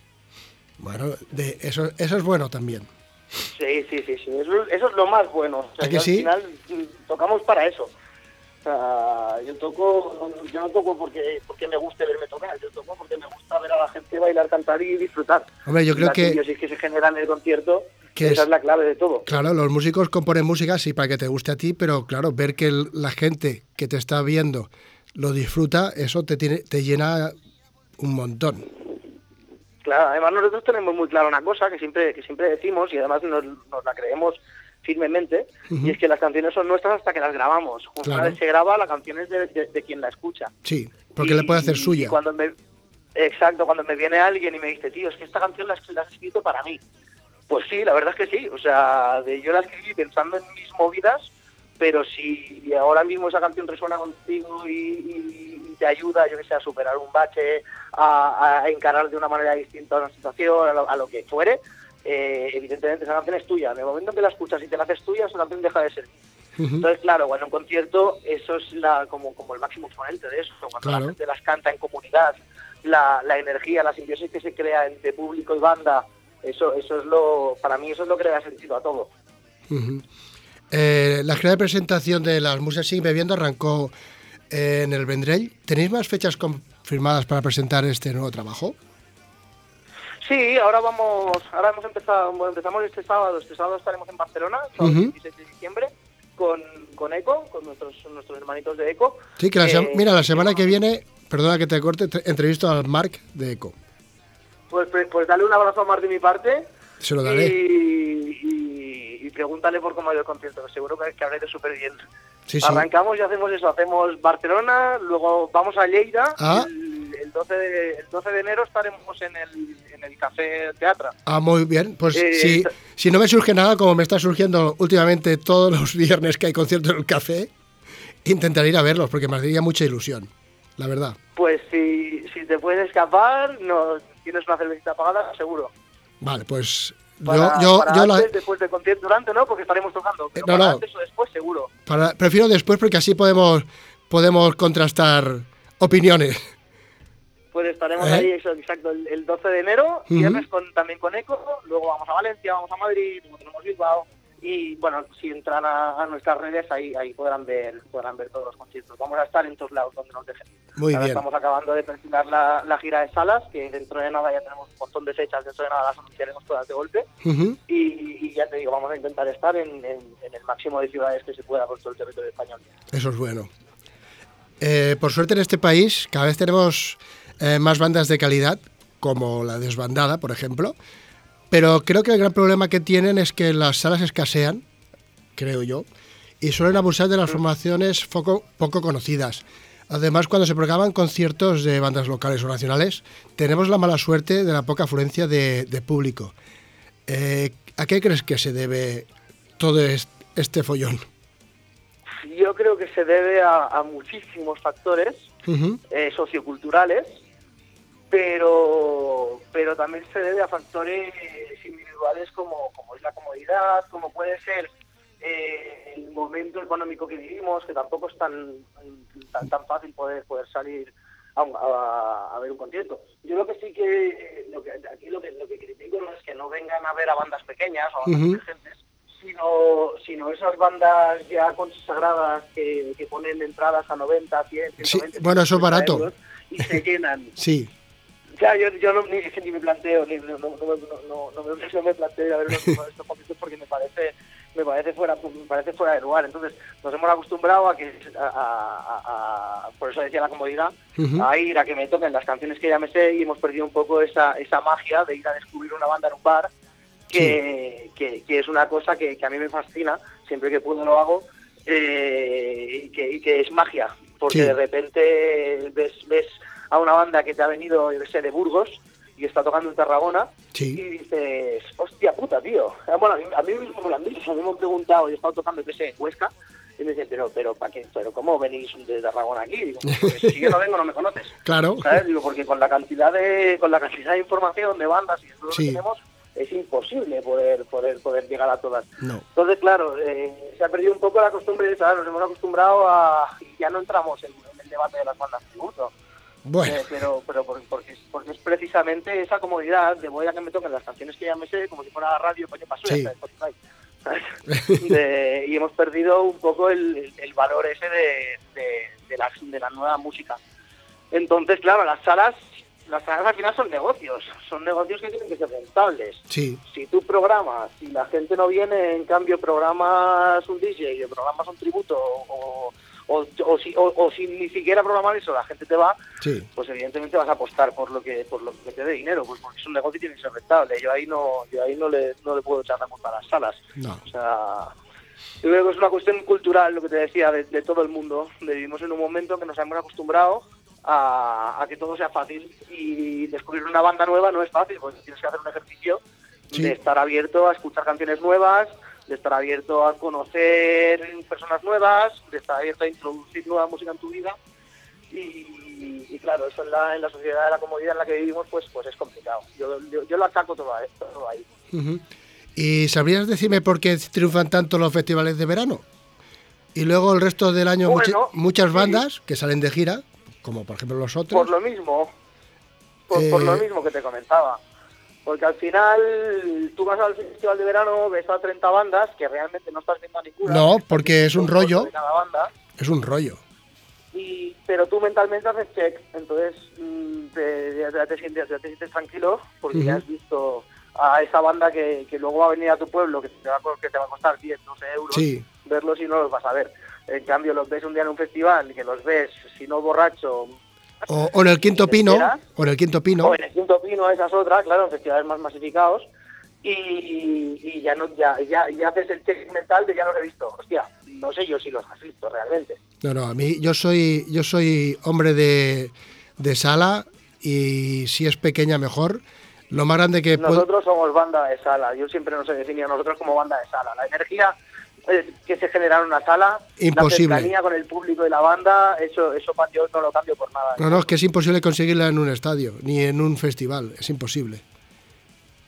Speaker 1: Bueno, de eso, eso es bueno también.
Speaker 6: Sí, sí, sí, sí. Eso, eso es lo más bueno. O sea,
Speaker 1: ¿A que
Speaker 6: que al
Speaker 1: sí?
Speaker 6: final mm, tocamos para eso. O sea, yo toco, yo no toco porque, porque me guste verme tocar, yo toco porque me gusta ver a la gente bailar, cantar y disfrutar.
Speaker 1: Hombre, yo creo que-
Speaker 6: simbiosis que se genera en el concierto,
Speaker 1: Que
Speaker 6: esa
Speaker 1: es-
Speaker 6: es la clave de todo.
Speaker 1: Claro, los músicos componen música sí para que te guste a ti, pero claro, ver que el- la gente que te está viendo lo disfruta, eso te tiene, te llena un montón.
Speaker 6: Claro, además nosotros tenemos muy claro una cosa que siempre, que siempre decimos y además nos, nos la creemos firmemente, y es que las canciones son nuestras hasta que las grabamos. Una
Speaker 1: Claro.
Speaker 6: vez se graba, la canción es de, de- de quien la escucha.
Speaker 1: Sí, porque
Speaker 6: Y-
Speaker 1: le puede hacer
Speaker 6: y
Speaker 1: suya.
Speaker 6: cuando me, exacto, cuando me viene alguien y me dice, tío, es que esta canción la, la has escrito para mí. Pues sí, la verdad es que sí. O sea, de- yo la escribí pensando en mis movidas, pero si ahora mismo esa canción resuena contigo y, y- y te ayuda, yo que sé, a superar un bache, a, a encarar de una manera distinta una situación, a lo, a lo que fuere, eh, evidentemente esa canción es tuya. En el momento en que la escuchas y te la haces tuya, esa canción deja de ser. Entonces, claro, bueno, un concierto, eso es la, como, como el máximo exponente de eso. Cuando
Speaker 1: Claro.
Speaker 6: la gente las canta en comunidad, la, la energía, la simbiosis que se crea entre público y banda, eso, eso es lo, para mí eso es lo que le da sentido a todo.
Speaker 1: Eh, la gira de presentación de las Musas Sigue Bebiendo arrancó eh, en el Vendrell. ¿Tenéis más fechas confirmadas para presentar este nuevo trabajo?
Speaker 6: Sí, ahora vamos, ahora hemos empezado, bueno, empezamos este sábado, este sábado estaremos en Barcelona, sábado
Speaker 1: Ujú.
Speaker 6: 26 de diciembre, con, con ECO, con nuestros, nuestros hermanitos de ECO.
Speaker 1: Sí, que la
Speaker 6: Eh,
Speaker 1: mira, la semana que viene, perdona que te corte, te- entrevisto al Marc de ECO.
Speaker 6: Pues, pues, pues dale un abrazo a Mar de mi parte.
Speaker 1: Se lo daré.
Speaker 6: Y, y- y pregúntale por cómo ha ido el concierto, seguro que, que habrá ido súper bien.
Speaker 1: Sí, sí.
Speaker 6: Arrancamos y hacemos eso, hacemos Barcelona, luego vamos a Lleida,
Speaker 1: Ah.
Speaker 6: el, el 12 de, el 12 de enero estaremos en el, en el Café Teatra.
Speaker 1: Ah, muy bien. Pues
Speaker 6: Eh,
Speaker 1: si, si no me surge nada, como me está surgiendo últimamente todos los viernes que hay concierto en el café, intentaré ir a verlos porque me haría mucha ilusión, la verdad.
Speaker 6: Pues si, si te puedes escapar, no tienes una cervecita pagada, seguro.
Speaker 1: Vale, pues
Speaker 6: Para,
Speaker 1: yo, yo,
Speaker 6: para
Speaker 1: yo la-
Speaker 6: antes, después del concierto, durante, ¿no? Porque estaremos tocando. Pero
Speaker 1: Eh, no,
Speaker 6: para
Speaker 1: no.
Speaker 6: antes o después, seguro.
Speaker 1: para- prefiero después porque así podemos, podemos contrastar opiniones.
Speaker 6: Pues estaremos
Speaker 1: ¿Eh?
Speaker 6: ahí, exacto, el, el 12 de enero, viernes con, también con ECO, luego vamos a Valencia, vamos a Madrid, luego tenemos Bilbao, y bueno, si entran a, a nuestras redes, ahí ahí podrán ver podrán ver todos los conciertos. Vamos a estar en todos lados donde nos dejen.
Speaker 1: Muy
Speaker 6: Ahora
Speaker 1: bien.
Speaker 6: Estamos acabando de perfilar la, la gira de salas, que dentro de nada ya tenemos un montón de fechas, dentro de nada las anunciaremos todas de golpe, y, y ya te digo, vamos a intentar estar en, en- en el máximo de ciudades que se pueda por todo el territorio español.
Speaker 1: Eso es bueno. Eh, por suerte en este país cada vez tenemos eh, más bandas de calidad, como la desbandada, por ejemplo. Pero creo que el gran problema que tienen es que las salas escasean, creo yo, y suelen abusar de las formaciones poco, poco conocidas. Además, cuando se programan conciertos de bandas locales o nacionales, tenemos la mala suerte de la poca afluencia de, de público. Eh, ¿A qué crees que se debe todo est- este follón?
Speaker 6: Yo creo que se debe a, a muchísimos factores, eh, socioculturales, pero pero también se debe a factores individuales como, como es la comodidad, como puede ser eh, el momento económico que vivimos, que tampoco es tan tan, tan fácil poder poder salir a, a- a ver un concierto. Yo lo que sí que, eh, lo que aquí lo que, lo que critico no es que no vengan a ver a bandas pequeñas o bandas emergentes, sino, sino esas bandas ya consagradas que, que ponen entradas a 90, 100,
Speaker 1: Sí,
Speaker 6: 120,
Speaker 1: bueno, eso es
Speaker 6: 150
Speaker 1: barato.
Speaker 6: euros y se llenan.
Speaker 1: Sí,
Speaker 6: Ya, yo, yo no, ni, ni me planteo, ni, no, no, no, me, no me planteo ir a ver estos conciertos porque me parece me parece fuera me parece fuera de lugar. Entonces nos hemos acostumbrado a que a, a- a- a- por eso decía la comodidad, a ir a que me toquen las canciones que ya me sé y hemos perdido un poco esa, esa magia de ir a descubrir una banda en un bar que, que, que es una cosa que, que a mí me fascina, siempre que puedo lo hago, eh, y, que, y que es magia, porque
Speaker 1: Sí.
Speaker 6: de repente ves, ves a una banda que te ha venido, yo sé, de Burgos y está tocando en Tarragona
Speaker 1: Sí.
Speaker 6: y dices, hostia puta, tío. Ah, Bueno, a mí, a mí mismo me lo han dicho, a mí me han preguntado, yo he estado tocando, yo qué sé, en Huesca, y me dicen, pero, pero, ¿para qué? ¿Pero cómo venís de Tarragona aquí? Digo, "Pues si yo no vengo, no me conoces.
Speaker 1: claro.
Speaker 6: ¿sabes? Digo, porque con la cantidad de con la cantidad de información de bandas y de todo lo
Speaker 1: Sí.
Speaker 6: que tenemos es imposible poder poder poder llegar a todas.
Speaker 1: No.
Speaker 6: Entonces, claro, eh, se ha perdido un poco la costumbre de ¿sabes? nos hemos acostumbrado a y ya no entramos en, en el debate de las bandas tributo.
Speaker 1: Bueno,
Speaker 6: Eh, pero pero por- porque, porque es precisamente esa comodidad de voy a que me toquen las canciones que ya me sé como si fuera radio coño pasó
Speaker 1: Sí.
Speaker 6: De- y hemos perdido un poco el, valor ese de, de- de la, de la nueva música. Entonces, claro, las salas, las salas al final son negocios, son negocios que tienen que ser rentables.
Speaker 1: Sí,
Speaker 6: Si tú programas y la gente no viene, en cambio programas un DJ o programas un tributo o, o, o si, o- o si ni siquiera programar eso, la gente te va,
Speaker 1: sí.
Speaker 6: pues evidentemente vas a apostar por lo que por lo que te dé dinero, pues porque es un negocio y tiene que ser rentable. Yo ahí no yo ahí no le, no le puedo echar la culpa a las salas.
Speaker 1: No.
Speaker 6: O sea, yo creo que es una cuestión cultural, lo que te decía, de, de todo el mundo. Vivimos en un momento que nos hemos acostumbrado a, a que todo sea fácil y descubrir una banda nueva no es fácil, porque tienes que hacer un ejercicio
Speaker 1: Sí.
Speaker 6: de estar abierto a escuchar canciones nuevas, de estar abierto a conocer personas nuevas, de estar abierto a introducir nueva música en tu vida. Y, y claro, eso en la, en la sociedad de la comodidad en la que vivimos, pues, pues es complicado. Yo, yo, yo lo achaco todo, todo ahí.
Speaker 1: ¿Y sabrías decirme por qué triunfan tanto los festivales de verano? Y luego el resto del año muchas
Speaker 6: sí.
Speaker 1: bandas que salen de gira, como por ejemplo los otros.
Speaker 6: Por lo mismo, por, por lo
Speaker 1: Eh,
Speaker 6: mismo que te comentaba. Porque al final tú vas al festival de verano, ves a 30 bandas que realmente no estás viendo a ninguna.
Speaker 1: No, porque es un rollo.
Speaker 6: cada banda,
Speaker 1: Es un rollo.
Speaker 6: y, pero tú mentalmente haces check, entonces mm, te, ya, te sientes, ya te sientes tranquilo porque ya has visto a esa banda que, que luego va a venir a tu pueblo, que te va a, co- que te va a costar 10, 12 euros,
Speaker 1: Sí.
Speaker 6: verlos y no los vas a ver. En cambio, los ves un día en un festival, que los ves, si no borracho,
Speaker 1: O, o en el Quinto
Speaker 6: ¿Te
Speaker 1: Pino, o en el Quinto Pino.
Speaker 6: O en el Quinto Pino, esa es otra, claro, en festivales más masificados. Y, y ya no ya, ya, ya haces el check mental de ya los he visto. Hostia, no sé yo si los has visto realmente.
Speaker 1: No, no, a mí yo soy yo soy hombre de, de sala y si es pequeña mejor. Lo más grande que puedo...
Speaker 6: Nosotros somos banda de sala. Yo siempre nos he definido a nosotros como banda de sala. La energía que se genera en una sala,
Speaker 1: Imposible.
Speaker 6: la cercanía con el público y la banda, eso, eso yo no lo cambio por nada.
Speaker 1: No, no, es que es imposible conseguirla en un estadio, ni en un festival, es imposible.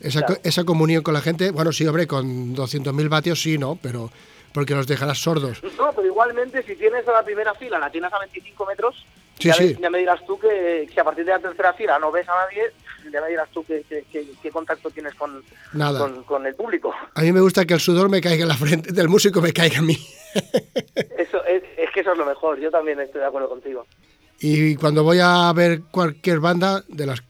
Speaker 1: Esa,
Speaker 6: Claro.
Speaker 1: esa comunión con la gente, bueno, sí, hombre, con 200.000 vatios sí, ¿no? Pero porque los dejarás sordos.
Speaker 6: No, pero igualmente si tienes a la primera fila, la tienes a 25 metros,
Speaker 1: Sí,
Speaker 6: ya,
Speaker 1: sí.
Speaker 6: ya me dirás tú que, que a partir de la tercera fila no ves a nadie, ya me dirás tú qué contacto tienes con,
Speaker 1: Nada.
Speaker 6: con, con el público.
Speaker 1: A mí me gusta que el sudor me caiga en la frente del músico, me caiga a mí.
Speaker 6: Eso es, es que eso es lo mejor, yo también estoy de acuerdo contigo.
Speaker 1: Y cuando voy a ver cualquier banda, de las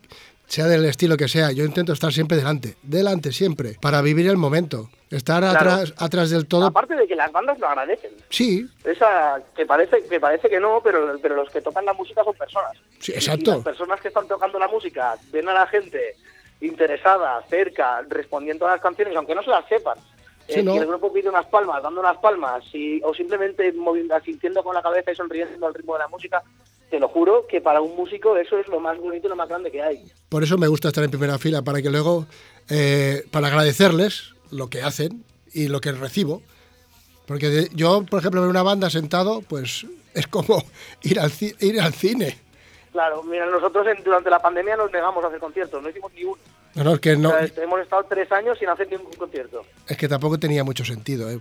Speaker 1: sea del estilo que sea, yo intento estar siempre delante, delante siempre, para vivir el momento. Estar
Speaker 6: Claro.
Speaker 1: atrás, atrás del todo,
Speaker 6: Aparte de que las bandas lo agradecen.
Speaker 1: sí,
Speaker 6: Esa, que parece que parece que no, pero, pero los que tocan la música son personas.
Speaker 1: Sí,
Speaker 6: Y
Speaker 1: exacto.
Speaker 6: las personas que están tocando la música ven a la gente interesada, cerca, respondiendo a las canciones, aunque no se las sepan.
Speaker 1: Sí,
Speaker 6: Eh,
Speaker 1: ¿no?
Speaker 6: El grupo pide unas palmas, dando unas palmas, y- o simplemente moviendo, asintiendo con la cabeza y sonriendo al ritmo de la música, te lo juro que para un músico eso es lo más bonito y lo más grande que hay.
Speaker 1: Por eso me gusta estar en primera fila, para que luego, eh, para agradecerles lo que hacen y lo que recibo. Porque de- yo, por ejemplo, ver una banda sentado, pues es como ir al, ci- ir al cine.
Speaker 6: Claro, mira, nosotros en- durante la pandemia nos negamos a hacer conciertos, no hicimos ni uno.
Speaker 1: No, no, es que no,
Speaker 6: O sea, hemos estado tres años sin hacer ningún concierto.
Speaker 1: es que tampoco tenía mucho sentido. ¿eh?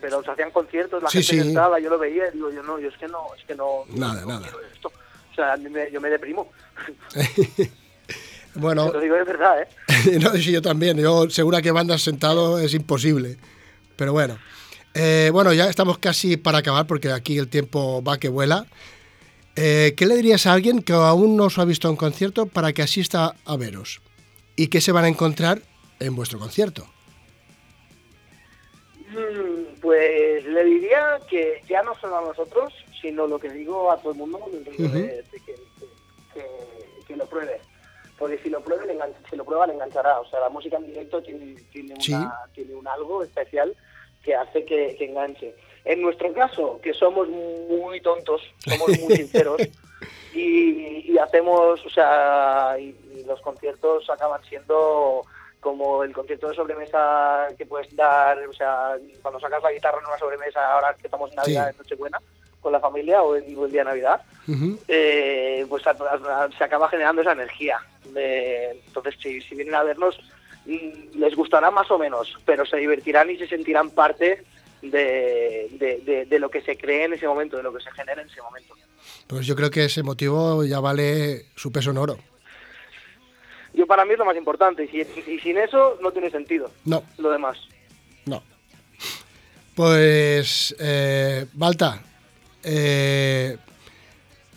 Speaker 6: Pero se hacían conciertos, la
Speaker 1: Sí,
Speaker 6: gente
Speaker 1: sí.
Speaker 6: entraba, yo lo veía digo, yo no, yo es que no, es que no.
Speaker 1: Nada,
Speaker 6: no
Speaker 1: nada.
Speaker 6: esto. O sea, me- yo me deprimo.
Speaker 1: Bueno,
Speaker 6: Te lo digo de verdad, ¿eh?
Speaker 1: no, sí, yo también. Yo segura que bandas sentado es imposible. Pero bueno. Eh, bueno, ya estamos casi para acabar porque aquí el tiempo va que vuela. Eh, ¿Qué le dirías a alguien que aún no os ha visto en concierto para que asista a veros? ¿Y qué se van a encontrar en vuestro concierto?
Speaker 6: Mm, Pues le diría que ya no solo a nosotros, sino lo que digo a todo el mundo, de que, que- que lo pruebe. Porque si lo, pruebe, le engan- si lo prueba, le enganchará. O sea, la música en directo tiene, tiene,
Speaker 1: Sí.
Speaker 6: una- tiene un algo especial que hace que, que enganche. En nuestro caso, que somos muy tontos, somos muy sinceros, y, y hacemos, o sea, y, y los conciertos acaban siendo como el concierto de sobremesa que puedes dar, o sea, cuando sacas la guitarra en una sobremesa, ahora que estamos en Navidad,
Speaker 1: Sí.
Speaker 6: en Nochebuena, con la familia o el, el día de Navidad, eh, pues a- a- se acaba generando esa energía. Entonces, si, si vienen a vernos, mm, les gustará más o menos, pero se divertirán y se sentirán parte de, de- de- de lo que se cree en ese momento, de lo que se genera en ese momento.
Speaker 1: Pues yo creo que ese motivo ya vale su peso en oro.
Speaker 6: Yo para mí es lo más importante, y, si- y sin eso no tiene sentido
Speaker 1: No,
Speaker 6: lo demás.
Speaker 1: Pues, eh, Balta, eh,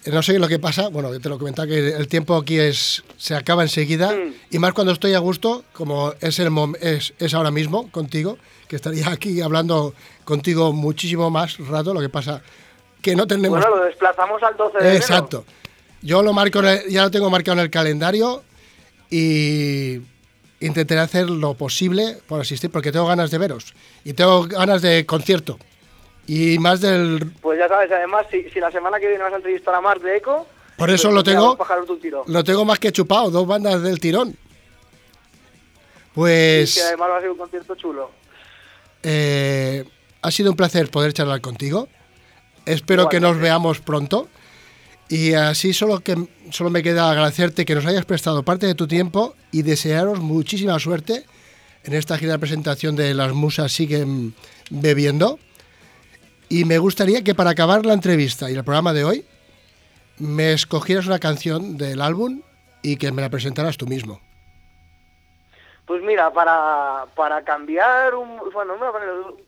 Speaker 1: no sé lo que pasa, bueno, te lo comentaba que el tiempo aquí es se acaba enseguida
Speaker 6: Mm.
Speaker 1: y más cuando estoy a gusto, como es, el mom- es, es ahora mismo contigo, que estaría aquí hablando contigo muchísimo más rato, lo que pasa que no tenemos...
Speaker 6: Bueno, lo desplazamos al 12 de enero.
Speaker 1: Exacto. Yo lo marco, ya lo tengo marcado en el calendario y intentaré hacer lo posible por asistir porque tengo ganas de veros y tengo ganas de concierto. Y más del
Speaker 6: Pues ya sabes, además, si, si la semana que viene vas a entrevistar a Mark de Eco...
Speaker 1: por eso
Speaker 6: pues
Speaker 1: lo tengo lo tengo más que chupado dos bandas del tirón. Pues
Speaker 6: Que además va a ser un concierto chulo.
Speaker 1: eh, ha sido un placer poder charlar contigo. Espero que nos veamos pronto y así solo que solo me queda agradecerte que nos hayas prestado parte de tu tiempo y desearos muchísima suerte en esta gira de presentación de las musas siguen bebiendo y me gustaría que para acabar la entrevista y el programa de hoy me escogieras una canción del álbum y que me la presentaras tú mismo.
Speaker 6: Pues mira, para, para cambiar un... Bueno,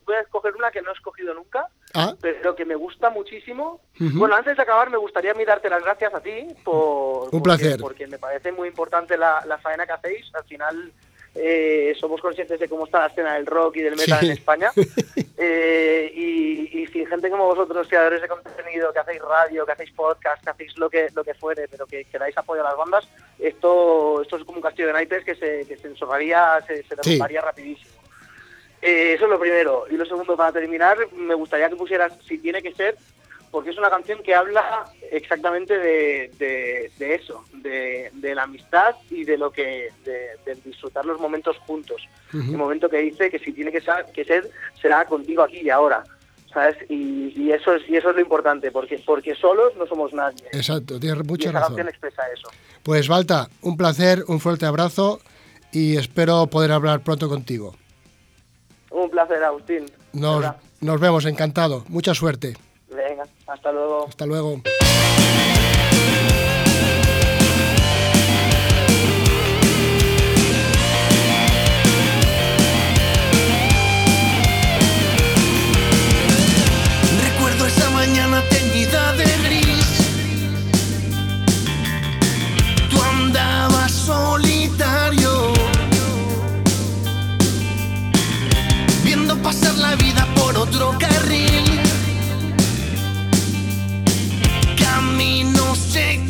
Speaker 6: voy a escoger una que no he escogido nunca,
Speaker 1: Ah,
Speaker 6: pero que me gusta muchísimo. Bueno, antes de acabar, me gustaría a mí darte las gracias a ti por...
Speaker 1: Un
Speaker 6: porque-
Speaker 1: placer.
Speaker 6: Porque me parece muy importante la, la faena que hacéis. Al final eh, somos conscientes de cómo está la escena del rock y del metal
Speaker 1: Sí.
Speaker 6: en España. Eh, y, y sin gente como vosotros, creadores de contenido, que hacéis radio, que hacéis podcast, que hacéis lo que lo que fuere, pero que, que dais apoyo a las bandas, esto esto es como un castillo de naipes que se, que se ensorraría, se, se
Speaker 1: Sí.
Speaker 6: rapidísimo. Eh, eso es lo primero. Y lo segundo, para terminar, me gustaría que pusieras Si tiene que ser, porque es una canción que habla exactamente de, de- de eso, de, de la amistad y de lo que de, de disfrutar los momentos juntos. El momento que dice que si tiene que ser, que ser será contigo aquí y ahora. ¿Sabes? Y, y eso es y eso es lo importante, porque porque solos no somos nadie.
Speaker 1: exacto, tienes
Speaker 6: y
Speaker 1: mucha
Speaker 6: esa
Speaker 1: razón.
Speaker 6: canción expresa eso.
Speaker 1: Pues Balta, un placer, un fuerte abrazo y espero poder hablar pronto contigo.
Speaker 6: Un placer, Agustín.
Speaker 1: Nos, nos vemos, encantado. Mucha suerte.
Speaker 6: Venga, hasta luego.
Speaker 1: Hasta luego.
Speaker 5: camino se